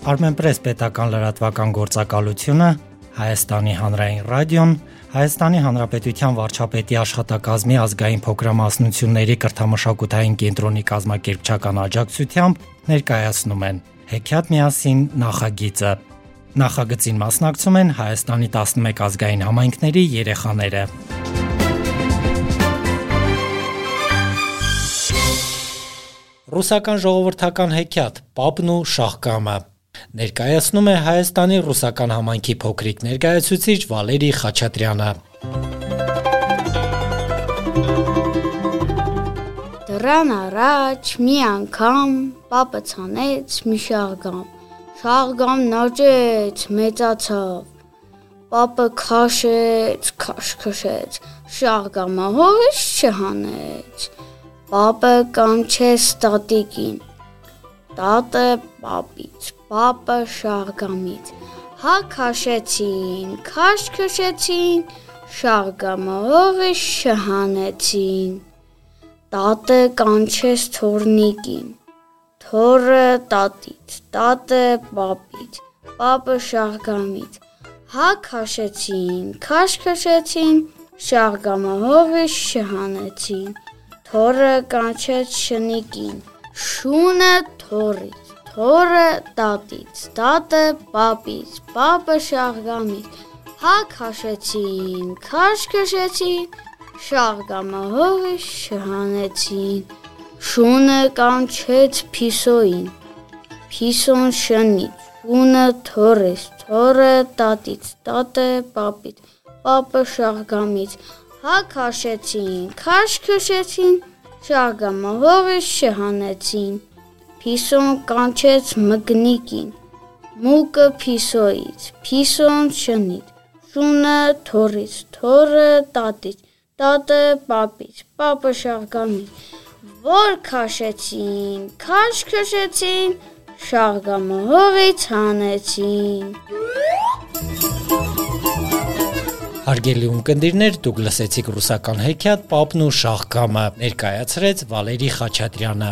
Armenpress պետական լրատվական գործակալությունը, Հայաստանի հանրային ռադիոն, Հայաստանի Հանրապետության վարչապետի աշխատակազմի ազգային փոքրամասնությունների կրթամշակութային կենտրոնի կազմակերպչական աջակցությամբ ներկայացնում են Հեքիաթ միասին նախագիծը։ Նախագծին մասնակցում են Հայաստանի 11 ազգային համայնքների երեխաները։ Ռուսական ժողովրդական հեքիաթ Պապն ու շահկամը ներկայացնում է Հայաստանի ռուսական համայնքի փոքրիկ ներկայացուցիչ Վալերի Խաչատրյանը։ Դրան առաջ մի անգամ պապը ցանեց մի շաղգամ։ Շաղգամ նաճեց, մեծացավ։ Պապը քաշեց, քաշքշեց։ Շաղգամը հորից չհանեց։ Պապը կանչեց տատիկին։ Տատը պապից, պապը շարգամից։ Հա քաշեցին, քաշ քշեցին, շարգամը հողից շհանեցին։ Տատը կանչեց թորնիկին։ Թորը տատից, տատը պապից, պապը շարգամից։ Հա քաշեցին, քաշ քշեցին, շարգամը հողից շհանեցին։ Թորը կանչեց շնիկին, շունը թորից, թորը տատից, տատը պապից, պապը շաղգամից, հա քաշեցին, քաշ քշեցին, շաղգամը հողից շհանեցին, շունը կանչեց փիսոին, փիսոն շնից, շունը թորից, թորը տատից, տատը պապից, պապը շաղգամից, Հա քաշեցին, քաշ քշեցին, շագամը հողից շհանեցին։ Փիսոն կանչեց մգնիկին, մուկը փիսոից, փիսոն շնից, շունը թորից, թորը տատից, տատը պապից, պապը շաղգամից, որ քաշեցին, քաշ քշեցին, շաղգամը հողից հանեցին։ Հարգելի ունկնդիրներ, դուք լսեցիք ռուսական հեքիաթ Պապն ու Շահկամը, ներկայացրեց Վալերի Խաչատրյանը։